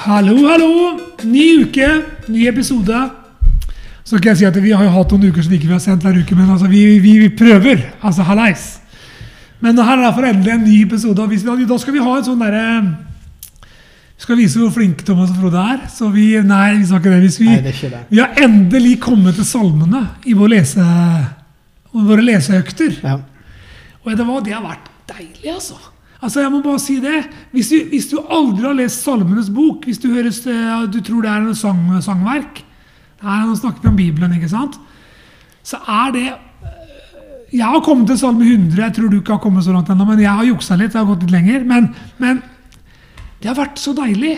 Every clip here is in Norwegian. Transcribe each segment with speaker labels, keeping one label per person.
Speaker 1: Hallo, hallo! Ny uke, ny episode. Så kan jeg si at Vi har jo hatt noen uker som ikke vi har sendt hver uke, men altså, vi, vi, vi prøver. Altså, hallais. Men her er derfor endelig en ny episode. Da skal vi ha en sånn derre Vi skal vise hvor flinke Thomas og Frode er. Så vi Nei, vi sa ikke det. Vi,
Speaker 2: Nei, det er ikke det.
Speaker 1: vi har endelig kommet til salmene i vår lese, våre leseøkter.
Speaker 2: Ja.
Speaker 1: Og det, var, det har vært deilig, altså. Altså, jeg må bare si det. Hvis du, hvis du aldri har lest Salmenes bok, hvis du, høres, eh, du tror det er en sang, sangverk Her Nå snakker vi om Bibelen, ikke sant? Så er det eh, Jeg har kommet til Salme 100. Jeg tror du ikke har kommet så langt ennå, men jeg har juksa litt. Jeg har gått litt lenger. Men, men det har vært så deilig.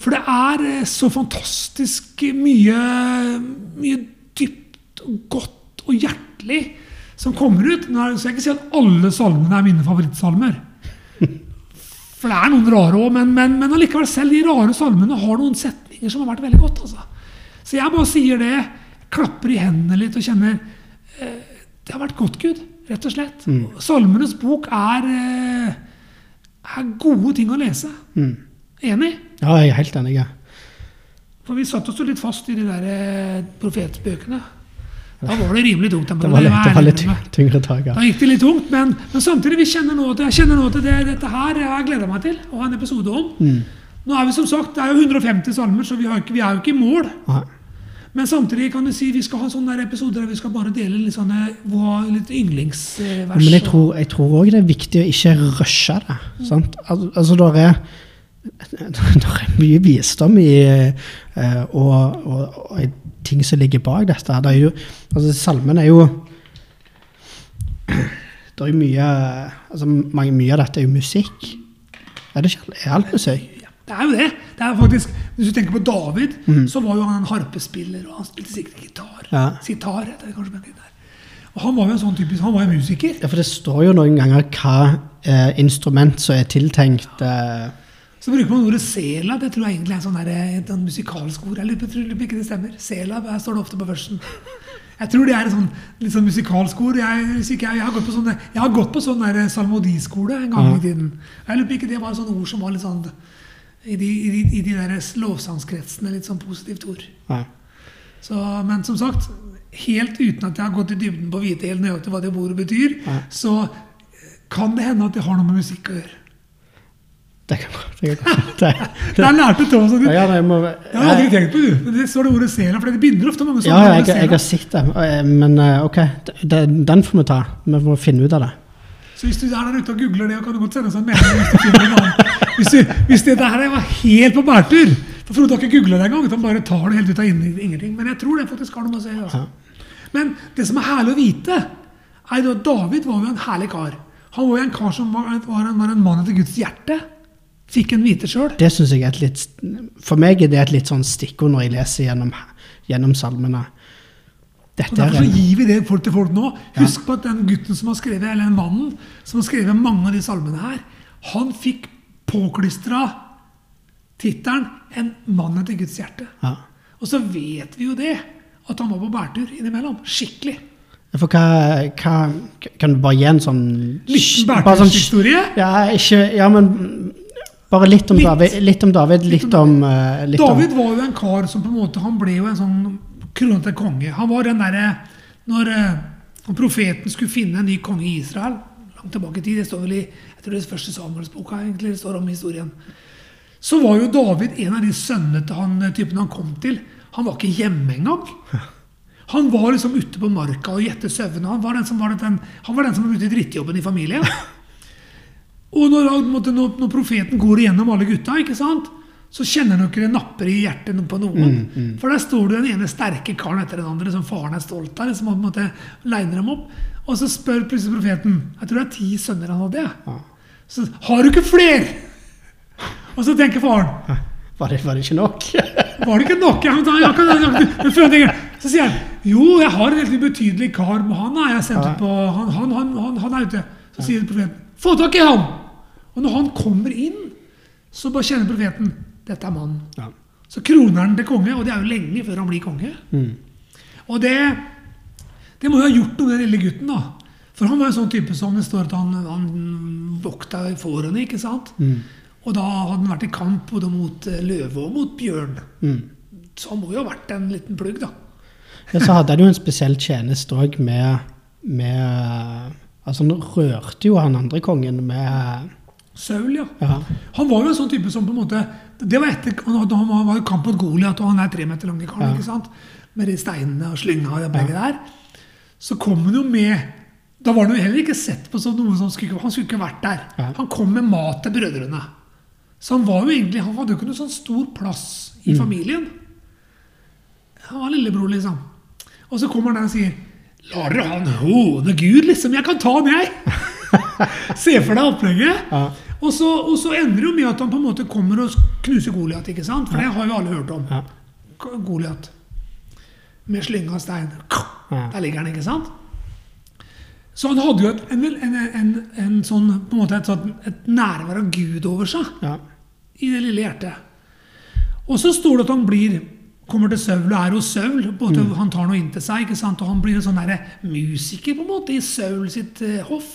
Speaker 1: For det er eh, så fantastisk mye, mye dypt og godt og hjertelig som kommer ut. Nå skal jeg ikke si at alle salmene er mine favorittsalmer. For det er noen rare òg, men, men, men allikevel, selv de rare salmene har noen setninger som har vært veldig godt. Altså. Så jeg bare sier det, klapper i hendene litt og kjenner eh, Det har vært godt, Gud. Rett og slett. Salmenes bok er, eh, er gode ting å lese. Enig?
Speaker 2: ja, jeg er helt enig. ja.
Speaker 1: For vi satte oss jo litt fast i de der eh, profetbøkene. Da var det rimelig tungt.
Speaker 2: Det var det var litt tyng- tyngre tak.
Speaker 1: Da gikk det litt tungt, men, men samtidig vi kjenner nå at jeg kjenner nå til det, dette her jeg gleda meg til å ha en episode om. Nå er vi som sagt, Det er jo 150 salmer, så vi, har ikke, vi er jo ikke i mål.
Speaker 2: Nei.
Speaker 1: Men samtidig kan du si vi skal ha sånne episoder der vi skal bare dele litt sånne litt yndlingsvers.
Speaker 2: Men jeg tror, òg det er viktig å ikke rushe det. Sant? Al altså, der er, der er mye visdom i uh, og, og, og ting som ligger bak dette. Det er jo, altså, salmen er jo Det er jo mye altså, mange, Mye av dette er jo musikk. Er det ikke er alt musikk?
Speaker 1: Det er jo det. det er faktisk, Hvis du tenker på David, så var jo han en harpespiller, og han spilte sikkert gitar.
Speaker 2: Ja.
Speaker 1: Sitar heter det kanskje. men det der. Og han var jo en sånn typisk, han var jo musiker.
Speaker 2: Ja, for det står jo noen ganger hva eh, instrument som er tiltenkt eh,
Speaker 1: Så bruker man ordet sela. Det tror jeg egentlig er sånn her, et sånn musikalsk ord. Jeg lurer tror ikke det stemmer. Sela jeg står det ofte på førsten. Jeg tror det er et sånn, litt sånn musikalsk ord. Jeg, jeg, jeg har gått på sånn, jeg har gått på sånn der salmodiskole en gang i tiden. Jeg lurer på ikke det var et sånt ord som var litt sånn i de, i de, i de der lovsangskretsene litt sånn positivt ord. Så, men som sagt, helt uten at jeg har gått i dybden på å vite helt nøyaktig hva det ordet betyr,
Speaker 2: Nei.
Speaker 1: så kan det hende at det har noe med musikk å gjøre.
Speaker 2: Det kan godt godt- det,
Speaker 1: Jeg lærte Thomas at
Speaker 2: ja, jeg må,
Speaker 1: Jeg har aldri tenkt på det, så det står det ordet sela, for det binder ofte mange sånne
Speaker 2: ja, jeg, jeg har sett det. eh, Men eh, ok, den får vi ta. Vi må finne ut av det.
Speaker 1: Så hvis du er der ute og googler det, kan du godt sende oss en melding hvis du finner en annen. Hvis, du, hvis det der var helt på bærtur For Frode har ikke googla det engang, han bare tar det helt ut av ingenting. Men jeg tror det faktisk har noe med å si. Altså. Men det som er herlig å vite, er at David var jo en herlig kar. Han var jo en kar som var, var, en, var en mann etter Guds hjerte. Fikk en vite sjøl.
Speaker 2: Det synes jeg er et litt For meg er det et litt sånn stikkord når jeg leser gjennom, gjennom salmene. Dette og
Speaker 1: Derfor så gir vi det folk til folk nå. Husk på at den gutten som har skrevet, eller den mannen som har skrevet mange av de salmene her, han fikk påklistra tittelen 'En mann etter Guds hjerte'.
Speaker 2: ja.
Speaker 1: Og så vet vi jo det, at han var på bærtur innimellom. Skikkelig.
Speaker 2: For hva, hva Kan du bare gi en sånn
Speaker 1: Liten
Speaker 2: bare sånn-
Speaker 1: bærturshistorie.
Speaker 2: Ja, ikke Ja, men bare litt om
Speaker 1: Litt.
Speaker 2: David, litt om, David, litt om, uh, litt om
Speaker 1: var jo en kar som på en måte Han ble jo en sånn kronete konge. Han var den derre Når eh, når profeten skulle finne en ny konge i Israel langt tilbake i tid Det står vel i jeg tror det er første Samuelsboka egentlig det står om historien. Så var jo David en av de sønnene til han eh, typen han kom til. Han var ikke hjemme engang. Han var liksom ute på marka og gjette sauene. Han var den som var den, han var den som var ute i drittjobben i familien. Og når, måtte- når, når profeten går igjennom alle gutta, ikke sant? så kjenner ikke det napper i hjertet på noen. For der står det den ene sterke karen etter den andre som faren er stolt av. Som på en måte leiner dem opp. Og så spør plutselig profeten Jeg tror det er ti sønner han hadde. Ja. Så har du ikke flere? Og så tenker faren
Speaker 2: Var det, var det ikke nok?
Speaker 1: Var det ikke nok? Ja, men da, jeg kan, jeg, jeg så sier han jo, jeg har en helt ubetydelig kar, men han er jeg sendt ut på han, han, han, han, han er ute. Så sier profeten få tak i han! Og når han kommer inn, så bare kjenner profeten dette er mannen.
Speaker 2: Ja.
Speaker 1: Så kroner han til konge, og det er jo lenge før han blir konge. Og det, det må jo ha gjort noe med den lille gutten, da. For han var en sånn type som det står at han, han vokta fårene, ikke sant? Og da hadde han vært i kamp både mot eh, løve og mot bjørn.
Speaker 2: Mm.
Speaker 1: Så han må jo ha vært en liten plugg, da.
Speaker 2: Ja, så hadde han jo en spesiell tjeneste òg med, med Altså, han rørte jo han andre kongen med
Speaker 1: Saul, ja.
Speaker 2: Ja.
Speaker 1: Han var jo en sånn type som på en måte Det var etter han, han var i kamp mot Goliat, og han er tre meter lang i karen,
Speaker 2: Ja.
Speaker 1: ikke sant? Med de steinene og slynga og begge begge der. Så kom han jo med Da var han jo heller ikke sett på som noe som skulle Han skulle ikke vært der.
Speaker 2: Ja.
Speaker 1: Han kom med mat til brødrene. Så han var jo egentlig Han hadde jo ikke noe sånn stor plass i familien. Han var lillebror, liksom. Og så kommer han der og sier Lar dere han håne Gud, liksom? Jeg kan ta han, jeg! Se for deg opplegget.
Speaker 2: Ja.
Speaker 1: Og, så, og så ender det jo med at han på en måte kommer og knuser Goliat? For det har jo alle hørt om.
Speaker 2: Ja.
Speaker 1: Goliat. Med slynga av stein. Der ligger han, ikke sant? Så han hadde jo et, en, en, en, en sånn, på en måte et, et nærvær av Gud over seg
Speaker 2: Ja.
Speaker 1: i det lille hjertet. Og så står det at han blir kommer til Søvl og er hos Søvl. Mm. Han tar noe inn til seg, ikke sant? og han blir en sånn der musiker på en måte i Søvl sitt uh, hoff.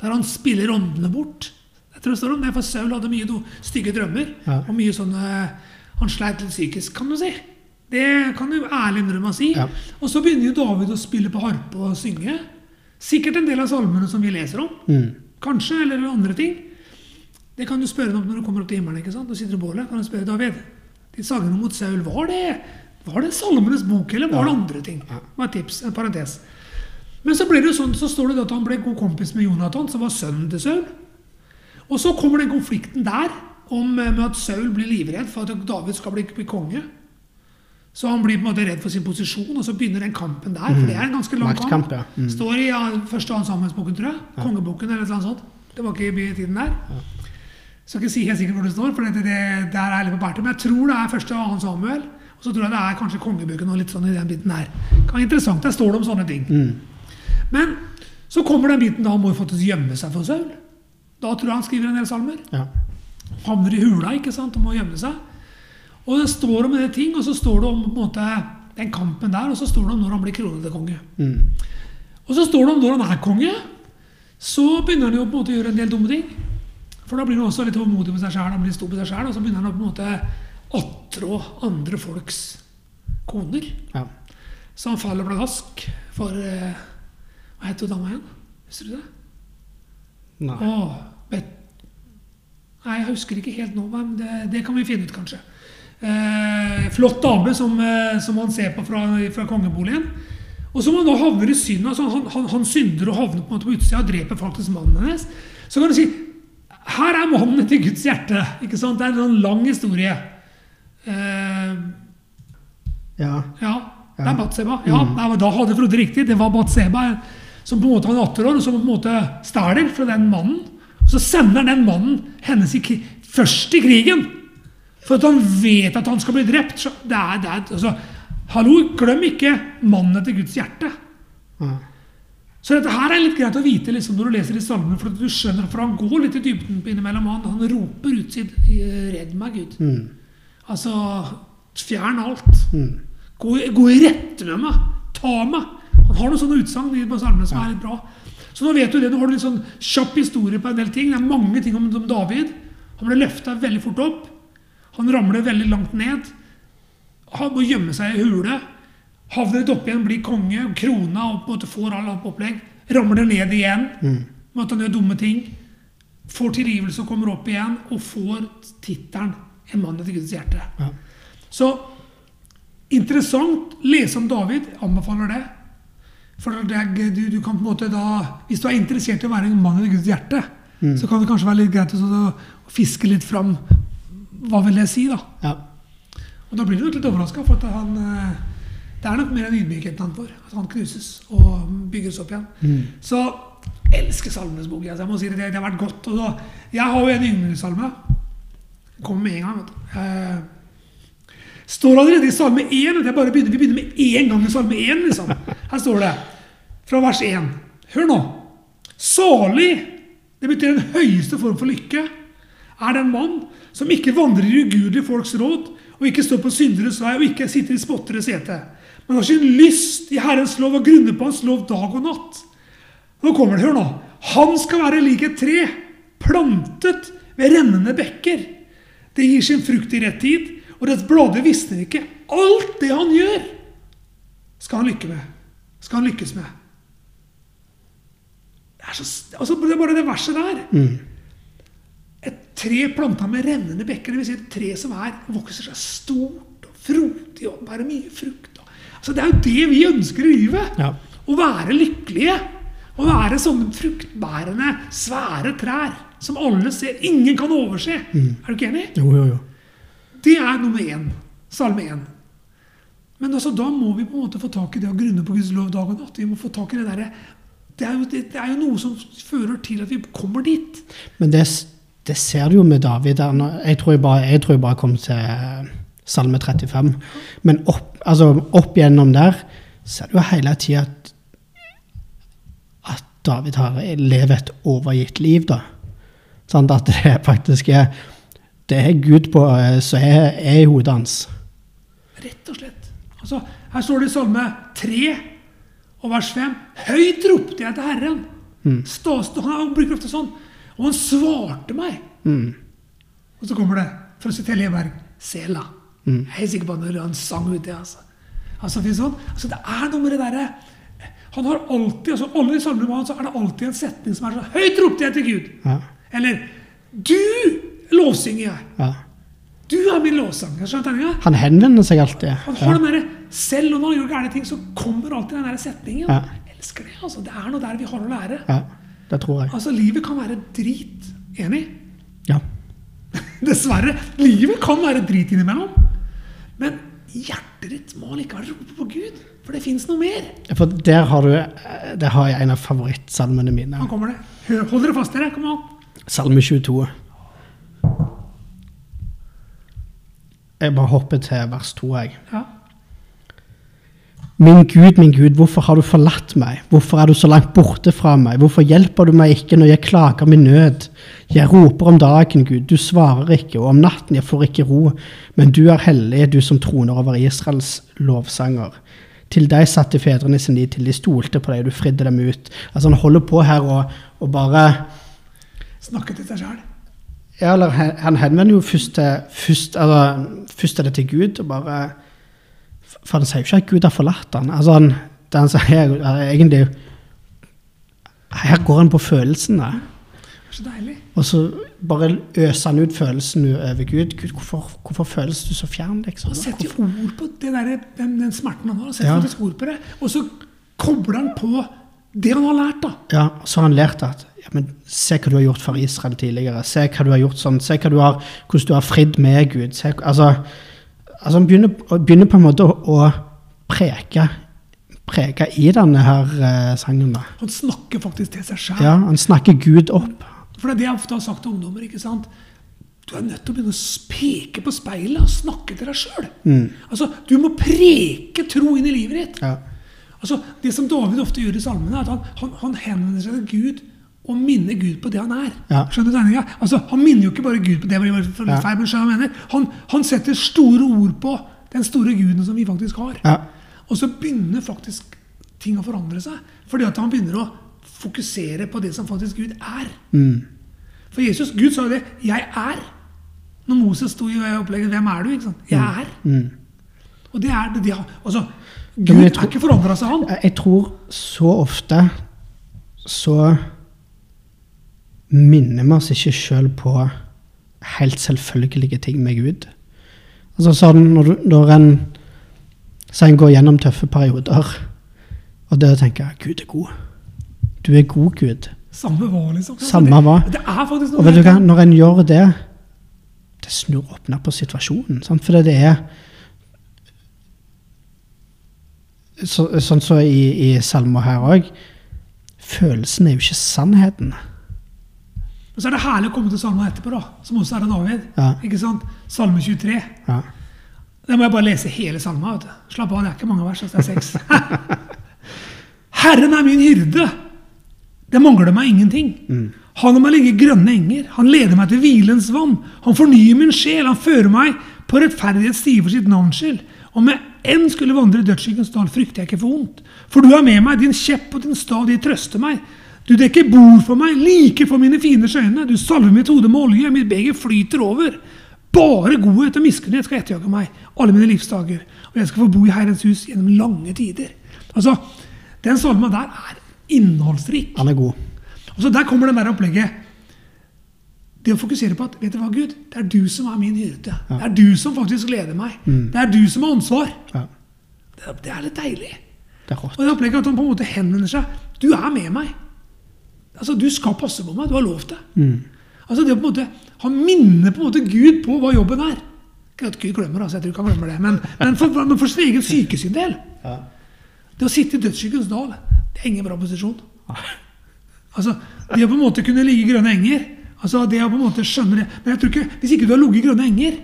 Speaker 1: Der han spiller åndene bort. Jeg tror det står om det, for Saul hadde mye do, stygge drømmer.
Speaker 2: Ja.
Speaker 1: Og mye sånne Han sleit litt psykisk, kan du si. Det kan du ærlig innrømme å si.
Speaker 2: Ja.
Speaker 1: Og så begynner jo David å spille på harpe og synge. Sikkert en del av salmene som vi leser om.
Speaker 2: Mm.
Speaker 1: Kanskje, eller andre ting. Det kan du spørre om når du kommer opp til himmelen. ikke sant? Du sitter i bålet. kan du spørre David, De sangene mot Saul, var det, var det Salmenes bok, eller var det andre ting? Det var et tips, en parentes. Men så blir det sånn, så står det at han ble god kompis med Jonathan, som var sønnen til Saul. Og så kommer den konflikten der om eh, med at Saul blir livredd for at David skal bli, bli konge. Så han blir på en måte redd for sin posisjon, og så begynner den kampen der. For det er en ganske lang kamp.
Speaker 2: ja. Mm.
Speaker 1: Står i ja, første og annen Samuelsboken, tror jeg. Kongeboken eller noe sånt. Det var ikke i tiden der. Skal ikke si helt sikkert hvor det står, for det, det, der er jeg litt på bærtur. Men jeg tror det er første og annen Samuel. Og så tror jeg det er kanskje kongebøkene og litt sånn i den biten her. Interessant. Der står det om sånne ting.
Speaker 2: Mm.
Speaker 1: Men så kommer den biten da han må faktisk gjemme seg for Saul. Da tror jeg han skriver en del salmer.
Speaker 2: Ja.
Speaker 1: Havner i hula ikke sant, og må gjemme seg. Og det står om del ting, og så står det om måte, den kampen der, og så står det om når han blir kronet til konge.
Speaker 2: Mm.
Speaker 1: Og så står det om når han er konge, så begynner han jo på en måte å gjøre en del dumme ting. For da blir han også litt tålmodig med seg sjæl, han blir stor på seg sjæl, og så begynner han å på en måte attrå andre folks koner.
Speaker 2: Ja.
Speaker 1: Så han faller pladask for eh, Hva du hun dama igjen? Husker du det?
Speaker 2: Nei.
Speaker 1: Åh, vet... Nei, jeg husker ikke helt nå, men det, det kan vi finne ut, kanskje. Eh, flott dame som, eh, som han ser på fra, fra kongeboligen. Og som han da havner i synd. Altså han, han, han synder og havner på, en måte på utsida og dreper faktisk mannen hennes. Så kan du si her er mannen til Guds hjerte. ikke sant? Det er en sånn lang historie. Eh,
Speaker 2: Ja.
Speaker 1: ja, det er Batseba. Ja, nei, men Da hadde Frode riktig. Det var Batseba som på en måte var 18 år, og som på en måte stjeler fra den mannen. Og så sender den mannen hennes i først i krigen. For at han vet at han skal bli drept. Så det er, det er, altså, hallo, glem ikke mannen etter Guds hjerte.
Speaker 2: Mm.
Speaker 1: Så dette her er litt greit å vite liksom, når du leser i salmene, for at du skjønner, for han går litt i dybden på innimellom. Han, han roper ut sitt 'Redd meg, Gud'.
Speaker 2: Mm.
Speaker 1: Altså, fjern alt.
Speaker 2: Mm.
Speaker 1: Gå, gå i rette med meg. Ta meg. Har noen sånne utsagn i på salmene som er litt bra. Så nå vet du det. Nå har du litt sånn kjapp historie på en del ting. Det er mange ting om, om David. Han ble løfta veldig fort opp. Han ramler veldig langt ned. Han må gjemme seg i hule. Havner litt opp igjen, blir konge, krona og på en måte får all alt opplegg. Ramler ned igjen
Speaker 2: Mm.
Speaker 1: med at han gjør dumme ting. Får tilgivelse og kommer opp igjen, og får tittelen 'En mann etter Guds hjerte'.
Speaker 2: Ja.
Speaker 1: Så interessant. Lese om David. Anbefaler det. For er, du, du kan på en måte da Hvis du er interessert i å være en mann i Guds hjerte, så kan det kanskje være litt greit å, å fiske litt fram Hva vil det si, da?
Speaker 2: Ja.
Speaker 1: Og da blir du nok litt overraska, for at han eh, Det er nok mer enn ydmykheten han får. At han knuses og bygges opp igjen.
Speaker 2: Mm.
Speaker 1: Så jeg elsker Salmenes bok. Altså. Jeg må si det, det har vært godt. Og da, jeg har jo en yndlingssalme. Kommer med en gang. vet du. Eh, står allerede i salme 1. at bare begynner, vi begynner med én gang i salme 1. Liksom. Her står det fra vers 1. Hør nå. Salig, det betyr den høyeste form for lykke, er den mann som ikke vandrer i ugudelige folks råd, og ikke står på synderes vei, og ikke sitter i spotteres sete, men har sin lyst i Herrens lov og grunner på Hans lov dag og natt. Nå kommer det, hør nå. Han skal være lik et tre, plantet ved rennende bekker. Det gir sin frukt i rett tid, og dets blader visner ikke. Alt det han gjør, skal han lykke med. Skal han lykkes med. Det er, så, altså, det er bare det verset der. Et tre planta med rennende bekker, dvs. Si et tre som er, vokser seg stort og frodig og bærer mye frukt. Altså, det er jo det vi ønsker i livet.
Speaker 2: Ja.
Speaker 1: Å være lykkelige. Å være sånne fruktbærende, svære trær som alle ser. Ingen kan overse. Er du ikke enig?
Speaker 2: Jo, jo, jo.
Speaker 1: Det er nummer én. Salme én. Men altså, da må vi på en måte få tak i det å grunne på Guds lov dag og natt. Vi må få tak i Det der, det er, jo, det, det er jo noe som fører til at vi kommer dit.
Speaker 2: Men det, det ser du jo med David. Jeg tror jeg bare, jeg tror jeg bare kom til eh, Salme 35. Men opp, altså, opp gjennom der ser du jo hele tida at, at David har lever et overgitt liv, da. Sånn at det faktisk er Det er Gud på, eh, som er, er i hodet hans.
Speaker 1: Rett og slett. Altså, her står det i Salme 3 og vers 5. Høyt ropte jeg til Herren. Stas, han bruker ofte sånn. Og han svarte meg.
Speaker 2: Mm.
Speaker 1: Og så kommer det, for å sitere Leberg, Sela. Jeg er sikker på at han sang ut det. altså. Altså, det sånn, altså, det er noe med det derre Han har alltid, altså alle i salmene så er det alltid en setning som er sånn Høyt ropte jeg til Gud.
Speaker 2: Ja.
Speaker 1: Eller Du lovsynger jeg.
Speaker 2: Ja.
Speaker 1: Du er min lovsanger. Skjønner tegninga?
Speaker 2: Han henvender seg alltid.
Speaker 1: Han har den der, Selv om han gjør gærne ting, så kommer alltid den der setningen.
Speaker 2: Ja.
Speaker 1: Jeg elsker det. altså. Det er noe der vi har å lære.
Speaker 2: Ja, det tror jeg.
Speaker 1: Altså, Livet kan være drit. Enig?
Speaker 2: Ja.
Speaker 1: Dessverre. Livet kan være drit innimellom. Men hjertet ditt må likevel rope på Gud. For det fins noe mer.
Speaker 2: For der har du Der har jeg en av favorittsalmene mine.
Speaker 1: Nå kommer det. Hold dere fast, dere. Kom an.
Speaker 2: Salme 22. Jeg bare hopper til vers 2, jeg.
Speaker 1: Ja.
Speaker 2: Min Gud, min Gud, hvorfor har du forlatt meg? Hvorfor er du så langt borte fra meg? Hvorfor hjelper du meg ikke når jeg klager min nød? Jeg roper om dagen, Gud, du svarer ikke, og om natten jeg får ikke ro. Men du er hellig, du som troner over Israels lovsanger. Til deg satte fedrene sin lit til, de stolte på deg, du fridde dem ut. Altså Han holder på her og, og bare
Speaker 1: Snakke til seg sjæl.
Speaker 2: Ja, eller han henvender jo først til først, altså, først er det til Gud, og bare For han sier jo ikke at Gud har forlatt han. Altså, han, det han sier, er egentlig Her går han på følelsene.
Speaker 1: Så deilig.
Speaker 2: Og så bare øser han ut følelsen over Gud. Gud, hvorfor, hvorfor føles du så fjern? liksom?
Speaker 1: Han setter jo ord på det der, den, den smerten han har. Han setter
Speaker 2: Ja.
Speaker 1: ord på det. Og så kobler han på det han har lært. da.
Speaker 2: Ja, så har han lært at ja, men Se hva du har gjort for Israel tidligere. Se hva du har gjort sånn, se du har, hvordan du har fridd med Gud. Se, altså, altså Han begynner, begynner på en måte å, å preke, preke i denne her eh, sangen. da.
Speaker 1: Han snakker faktisk til seg sjøl.
Speaker 2: Ja, Han snakker Gud opp.
Speaker 1: For det er det jeg ofte har sagt til ungdommer. ikke sant? Du er nødt til å begynne å peke på speilet og snakke til deg sjøl. Altså, du må preke tro inn i livet ditt.
Speaker 2: Ja.
Speaker 1: Altså, Det som David ofte gjør i salmene, er at han, han, han henvender seg til Gud og minne Gud på det han er.
Speaker 2: Ja.
Speaker 1: Skjønner du tegninga? Altså, Han minner jo ikke bare Gud på det var feil,
Speaker 2: Ja.
Speaker 1: hva jeg mener. Han, han setter store ord på den store guden som vi faktisk har.
Speaker 2: Ja.
Speaker 1: Og så begynner faktisk ting å forandre seg. Fordi at han begynner å fokusere på det som faktisk Gud er.
Speaker 2: Mm.
Speaker 1: For Jesus, Gud sa jo det 'Jeg er'. Når Moses sto i opplegget 'Hvem er du?' ikke sant? 'Jeg er'. Og det er det de har. Altså, Gud
Speaker 2: Mm.
Speaker 1: er ikke forandra seg, han.
Speaker 2: Jeg tror så ofte så minner vi oss ikke sjøl på helt selvfølgelige ting med Gud. Altså sånn når, når en Så en går gjennom tøffe perioder, og det å tenke Gud er god. Du er god, Gud.
Speaker 1: Samme var, liksom.
Speaker 2: Samme
Speaker 1: det. Det er
Speaker 2: Og vet du hva, når en gjør det Det snur opp ned på situasjonen. Sant? For det er så, Sånn som i, i salmer her òg. Følelsen er jo ikke sannheten.
Speaker 1: Men så er det herlig å komme til salmen etterpå, da, som også er av David.
Speaker 2: Ja.
Speaker 1: Ikke sant? Salme 23.
Speaker 2: Ja.
Speaker 1: Da må jeg bare lese hele salma. vet du. Slapp av, det er ikke mange vers. altså, Det er seks. Herren er min hyrde. Det mangler meg ingenting. Han lar meg ligge i grønne enger. Han leder meg til hvilens vann. Han fornyer min sjel. Han fører meg på rettferdighetsstige for sitt navns skyld. Om jeg enn skulle vandre i dødsskyggens dal, frykter jeg ikke for vondt. For du er med meg, din kjepp og din stav, de trøster meg. Du dekker bord for meg, like for mine fienders øyne. Du salver mitt hode med olje, mitt beger flyter over. Bare godhet og miskunnhet skal etterjage meg alle mine livsdager. Og jeg skal få bo i Herrens hus gjennom lange tider. Altså, Den salma der er innholdsrik.
Speaker 2: Han er god.
Speaker 1: Og så Der kommer den der opplegget. Det å fokusere på at vet du hva, Gud, det er du som er min hyrde. Det er du som faktisk leder meg. Det er du som har ansvar.
Speaker 2: Ja,
Speaker 1: Det, det er litt deilig.
Speaker 2: det er.
Speaker 1: Og det opplegget at han på en måte henvender seg. Du er med meg. Altså, Du skal passe på meg. Du har lovt det. Altså, det å på en måte, Han minner på en måte Gud på hva jobben er. Ikke at Gud glemmer, altså, jeg tror ikke han glemmer det, men, men, for, men for sin egen syke sin del.
Speaker 2: Ja.
Speaker 1: Det å sitte i dødsskyggens dal, det er ingen bra posisjon. Altså, Det å på en måte kunne ligge i grønne enger altså det å på en måte skjønne det, Men jeg tror ikke, hvis ikke du har ligget i grønne enger,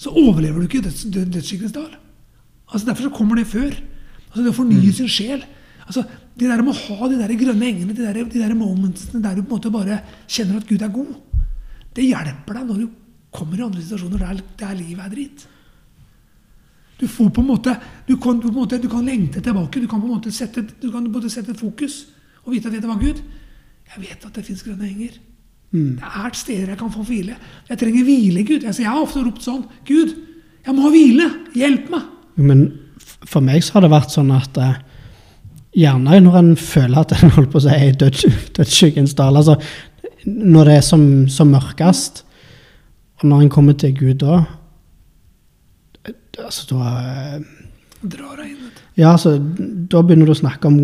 Speaker 1: så overlever du ikke døds, død- dødsskyggens dal. Altså Derfor så kommer det før. Altså Det å fornye sin sjel. Altså Det der med å ha de der grønne engene, de der, de der momentsene der du på en måte bare kjenner at Gud er god, det hjelper deg når du kommer i andre situasjoner der, der livet er dritt. Du får på en måte, du kan, på en måte, du kan lengte tilbake. Du kan på en måte sette, du kan både sette et fokus og vite at det var Gud, jeg vet at det fins grønne enger. Det er steder jeg kan få hvile. Jeg trenger hvile, Gud. Altså, jeg har ofte ropt sånn Gud, jeg må ha hvile. Hjelp meg.
Speaker 2: Men for meg så har det vært sånn at eh, gjerne når en føler at en holder på å si er dødsskyggens dal altså Når det er som, som mørkest, og når en kommer til Gud da altså da eh,
Speaker 1: Drar deg inn.
Speaker 2: Ja, altså, da begynner du å snakke om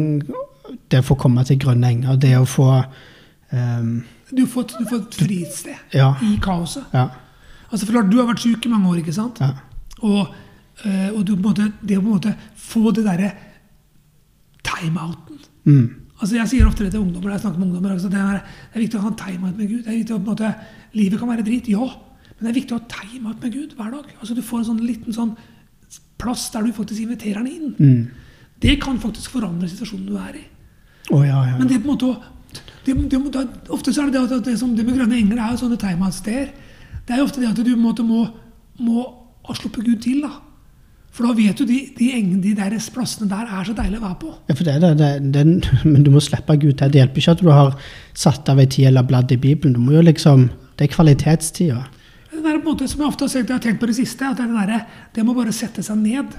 Speaker 2: det å få komme til grønne enger, det å få um,
Speaker 1: Du får, du får et fristed
Speaker 2: Ja.
Speaker 1: i kaoset.
Speaker 2: Ja.
Speaker 1: Altså, for Du har vært syk i mange år, ikke sant?
Speaker 2: ja.
Speaker 1: Og, eh, og du, på en måte, det å på en måte få det derre timeouten
Speaker 2: Mm.
Speaker 1: Altså Jeg sier ofte det til ungdommer. jeg snakker med ungdommer, altså det, er, det er viktig å ha en timeout med Gud. Det er viktig å, på en måte, Livet kan være drit, ja. Men det er viktig å ha timeout med Gud hver dag. Altså Du får en sånn liten sånn plass der du faktisk inviterer han inn.
Speaker 2: Mm.
Speaker 1: Det kan faktisk forandre situasjonen du er i.
Speaker 2: Å ja, ja.
Speaker 1: Men det er på en måte å- det, det, det, Ofte så er det det at det, som det med grønne engler er jo sånne timeout-steder. Det er jo ofte det at du måte må, må ha sluppet Gud til. da. For da vet du de, de, de der plassene der er så deilig å være på.
Speaker 2: Ja, for det er det, det, det, men du må slippe Gud til. Det hjelper ikke at du har satt av ei tid eller bladd i Bibelen. Du må jo liksom, Det er kvalitetstida.
Speaker 1: Det der på en måte som jeg ofte har sagt, jeg har tenkt på det siste, at det, er der, det må bare sette seg ned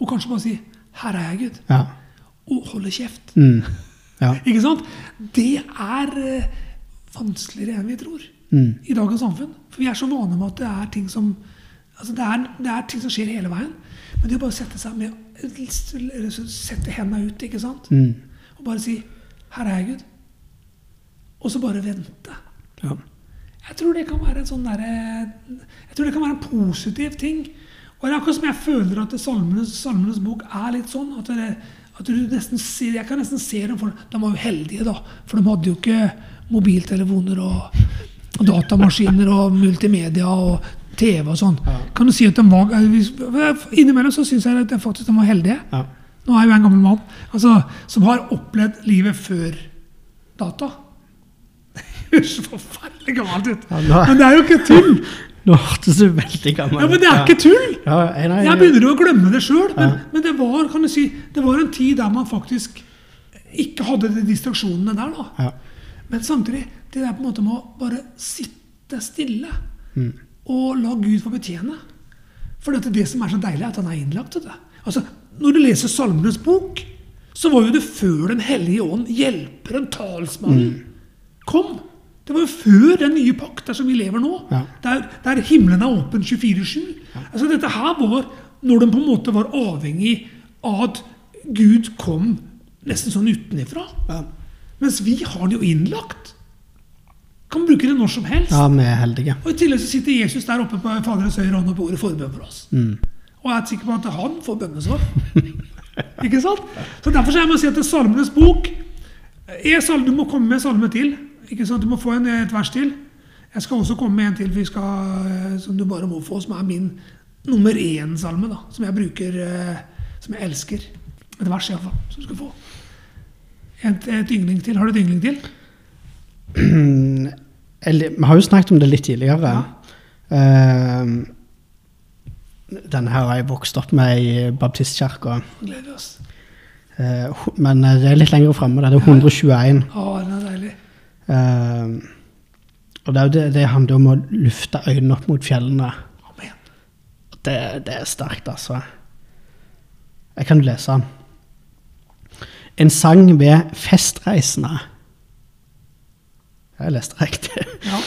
Speaker 1: og kanskje bare si 'Her er jeg, Gud',
Speaker 2: Ja.
Speaker 1: og holde kjeft.
Speaker 2: Mm. ja.
Speaker 1: Ikke sant? Det er eh, vanskeligere enn vi tror
Speaker 2: Mm.
Speaker 1: i dagens samfunn. For vi er så vane med at det er ting som altså det, er, det er ting som skjer hele veien. Men det å bare sette seg med Sette hendene ut, ikke sant?
Speaker 2: Mm.
Speaker 1: Og bare si 'Her er jeg, Gud'. Og så bare vente.
Speaker 2: ja.
Speaker 1: Jeg tror det kan være en sånn derre Jeg tror det kan være en positiv ting. Og det er akkurat som jeg føler at Salmenes, Salmenes bok er litt sånn. At, det, at du nesten ser Jeg kan nesten se dem for De var jo heldige, da. For de hadde jo ikke mobiltelefoner og, og datamaskiner og multimedia og TV og sånn. Kan du si at de var Innimellom så syns jeg at de faktisk de var heldige.
Speaker 2: ja.
Speaker 1: Nå er jeg jo en gammel mann altså, som har opplevd livet før data. Det høres forferdelig gammelt ut.
Speaker 2: Ja, nå-
Speaker 1: Men det er jo ikke tull!
Speaker 2: Nå hørtes du veldig gammel
Speaker 1: Ja, Men det er ikke tull!
Speaker 2: Ja, nei,
Speaker 1: Jeg begynner jo å glemme det sjøl. Men,
Speaker 2: Ja.
Speaker 1: men det var kan du si, det var en tid der man faktisk ikke hadde de distraksjonene der. da.
Speaker 2: Ja.
Speaker 1: Men samtidig, det der på en måte med å bare sitte stille
Speaker 2: Mm.
Speaker 1: Og la Gud få betjene. For det, det som er så deilig, er at han er innlagt det. Altså, Når du leser Salmenes bok, så var jo det før Den hellige ånd, hjelperen, talsmannen, kom. Det var jo før den nye pakt der som vi lever nå.
Speaker 2: Ja.
Speaker 1: Der, der himmelen er åpen 24-7. Altså, dette her var når de på en måte var avhengig av at Gud kom nesten sånn utenifra.
Speaker 2: Ja.
Speaker 1: Mens vi har den jo innlagt. Kan bruke det når som helst.
Speaker 2: ja, vi er heldige.
Speaker 1: Og I tillegg så sitter Jesus der oppe på Faderens høyre hånd og på ordet forbønn for oss.
Speaker 2: Mm.
Speaker 1: Og jeg er sikker på at han får bønnesvar. ikke sant? Så Derfor så jeg må si at det er Salmenes bok er salme, Du må komme med en salme til. Ikke sant? Du må få en, et vers til. Jeg skal også komme med en til vi skal, eh, som du bare må få, som er min nummer én-salme. da, Som jeg bruker, eh, som jeg elsker. Et vers iallfall, som du skal få. Et, et yngling til. Har du et yngling til?
Speaker 2: Vi har jo snakket om det litt tidligere. Eh, denne her har jeg vokst opp med i baptistkirka. Eh, men det er litt lenger framme. Det er 121.
Speaker 1: Å, den er deilig.
Speaker 2: Eh, og det, det, det handler om å lufte øynene opp mot fjellene.
Speaker 1: Amen.
Speaker 2: Det, det er sterkt, altså. Jeg kan lese den. En sang ved festreisende. Jeg leste riktig.
Speaker 1: Ja.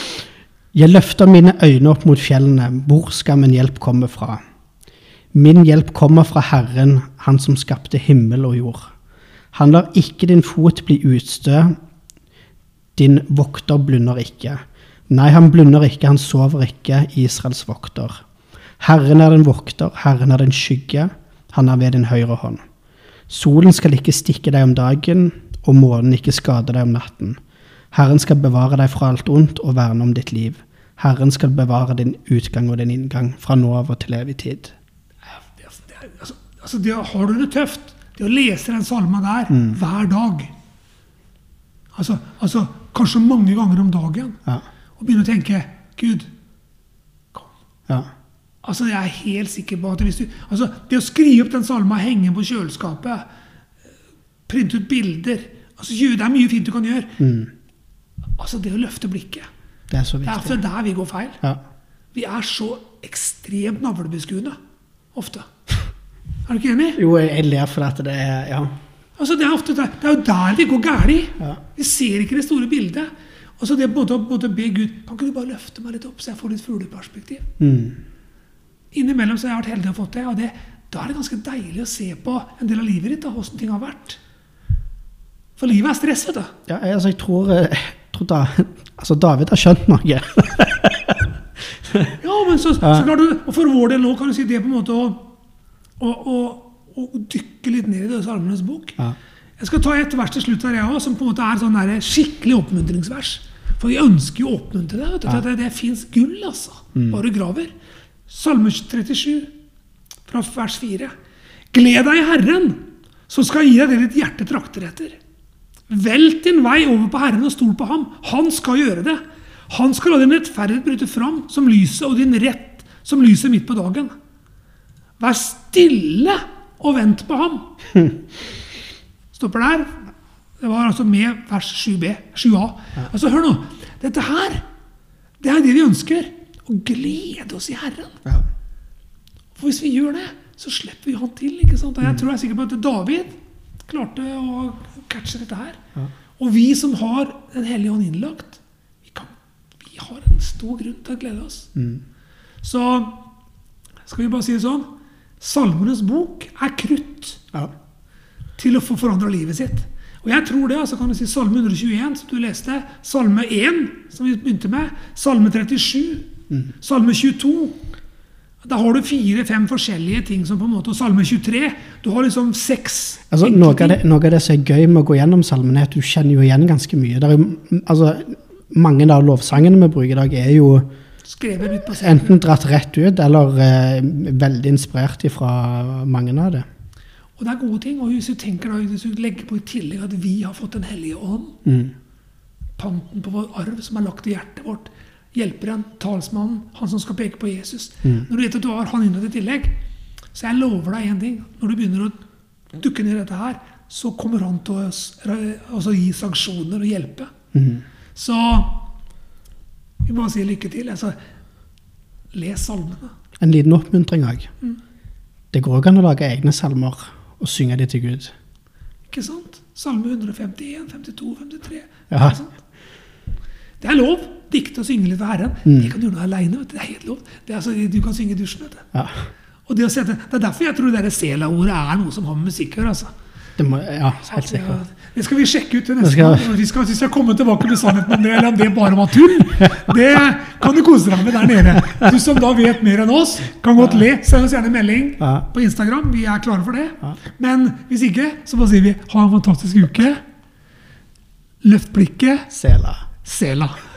Speaker 2: Jeg løfter mine øyne opp mot fjellene. Hvor skal min hjelp komme fra? Min hjelp kommer fra Herren, Han som skapte himmel og jord. Han lar ikke din fot bli utstø. Din vokter blunder ikke. Nei, han blunder ikke, han sover ikke, Israels vokter. Herren er den vokter, Herren er den skygge, han er ved din høyre hånd. Solen skal ikke stikke deg om dagen, og månen ikke skade deg om natten. Herren skal bevare deg fra alt ondt og verne om ditt liv. Herren skal bevare din utgang og din inngang fra nå av og til evig tid.
Speaker 1: Det, det, altså, altså det, har du det tøft, det å lese den salma der hver dag altså, altså kanskje mange ganger om dagen,
Speaker 2: Ja,
Speaker 1: og begynne å tenke Gud, kom.
Speaker 2: ja,
Speaker 1: Altså, jeg er helt sikker på at hvis du altså, Det å skrive opp den salma, henge på kjøleskapet, printe ut bilder altså, Det er mye fint du kan gjøre.
Speaker 2: mm,
Speaker 1: Altså, det å løfte blikket.
Speaker 2: det er så
Speaker 1: Det er
Speaker 2: viktig.
Speaker 1: ofte der vi går feil.
Speaker 2: Ja,
Speaker 1: Vi er så ekstremt navlebeskuende ofte. Er du ikke enig?
Speaker 2: jo, jeg ler for at det er Ja.
Speaker 1: Altså, det, er ofte der, det er jo der vi går galt.
Speaker 2: Ja.
Speaker 1: Vi ser ikke det store bildet. Og så det måte å be Gud Kan ikke du bare løfte meg litt opp, så jeg får litt fugleperspektiv?
Speaker 2: Mm,
Speaker 1: Innimellom så har jeg vært heldig og fått det. og det, Da er det ganske deilig å se på en del av livet ditt, da, hvordan ting har vært. For livet er stress, vet du.
Speaker 2: ja, jeg- altså, jeg tror, eh, tror da, altså, David har skjønt noe.
Speaker 1: Ja, men så,
Speaker 2: Ja.
Speaker 1: så klart du, og For vår del nå kan du si det på en måte å, å, å, å dykke litt ned i det Salmenes bok.
Speaker 2: Ja.
Speaker 1: Jeg skal ta et vers til slutt her, jeg òg, som på en måte er sånn der skikkelig oppmuntringsvers. For vi ønsker jo å oppmuntre deg. vet du, for Det, det fins gull, altså. Bare graver. Salme 37, fra vers 4. Gled deg i Herren, så skal jeg gi deg det ditt hjerte trakter etter. Velt din vei over på Herren og stol på ham. Han skal gjøre det. Han skal la din rettferdighet bryte fram som lyset, og din rett som lyset midt på dagen. Vær stille og vent på ham. Stopper der. Det var altså med vers 7b. 7a. Altså, hør nå. Dette her, det er det vi ønsker. Å glede oss i Herren. For hvis vi gjør det, så slipper vi han til. ikke sant? Og jeg tror jeg er sikker på at David klarte å catche dette her.
Speaker 2: Ja.
Speaker 1: Og vi som har Den hellige ånd innlagt, vi, kan, vi har en stor grunn til å glede oss.
Speaker 2: Mm.
Speaker 1: Så skal vi bare si det sånn Salmenes bok er krutt
Speaker 2: Ja.
Speaker 1: til å få forandra livet sitt. Og jeg tror det, altså kan du si Salme 121, som du leste, Salme 1, som vi begynte med, Salme 37, Salme 22 Da har du fire-fem forskjellige ting som på en måte Og Salme 23 Du har liksom seks
Speaker 2: Altså, noe, av det, noe av det som er gøy med å gå gjennom salmene, er at du kjenner jo igjen ganske mye. Er altså, mange av lovsangene vi bruker i dag, er jo enten dratt rett ut, eller eh, veldig inspirert fra mange av det.
Speaker 1: Og det er gode ting. Og hvis du tenker da, hvis du legger på i tillegg at vi har fått Den hellige ånd,
Speaker 2: Mm.
Speaker 1: panten på vår arv som er lagt i hjertet vårt, hjelperen, talsmannen, han som skal peke på Jesus
Speaker 2: Mm.
Speaker 1: Når du vet at du har han innad i tillegg, så jeg lover deg én ting. Når du begynner å dukke ned i dette her, så kommer han til å altså gi sanksjoner og hjelpe.
Speaker 2: Mm.
Speaker 1: Så vi bare sier lykke til. Altså, les salmene.
Speaker 2: En liten oppmuntring òg.
Speaker 1: Mm.
Speaker 2: Det går òg an å lage egne salmer og synge de til Gud.
Speaker 1: Ikke sant? Salme 151, 52, 53.
Speaker 2: Ja.
Speaker 1: Ikke sant? Det er lov. Dikte og synge litt for Herren.
Speaker 2: Mm.
Speaker 1: Det kan du gjøre aleine. Det er helt lov. Det er altså, du kan synge i dusjen. vet du.
Speaker 2: Ja.
Speaker 1: Og det, sette, det er derfor jeg tror det Sela-ordet er noe som har med musikk å gjøre. altså.
Speaker 2: Det må, ja, helt sikkert.
Speaker 1: det skal vi sjekke ut til neste gang. Vi skal, vi skal komme tilbake med sannheten om det, eller om det bare var tull. Det kan du kose deg med der nede. Du som da vet mer enn oss, kan godt le. Send oss gjerne en melding på Instagram. Vi er klare for det. Men hvis ikke, så bare sier vi ha en fantastisk uke. Løft blikket.
Speaker 2: Sela.
Speaker 1: Sela.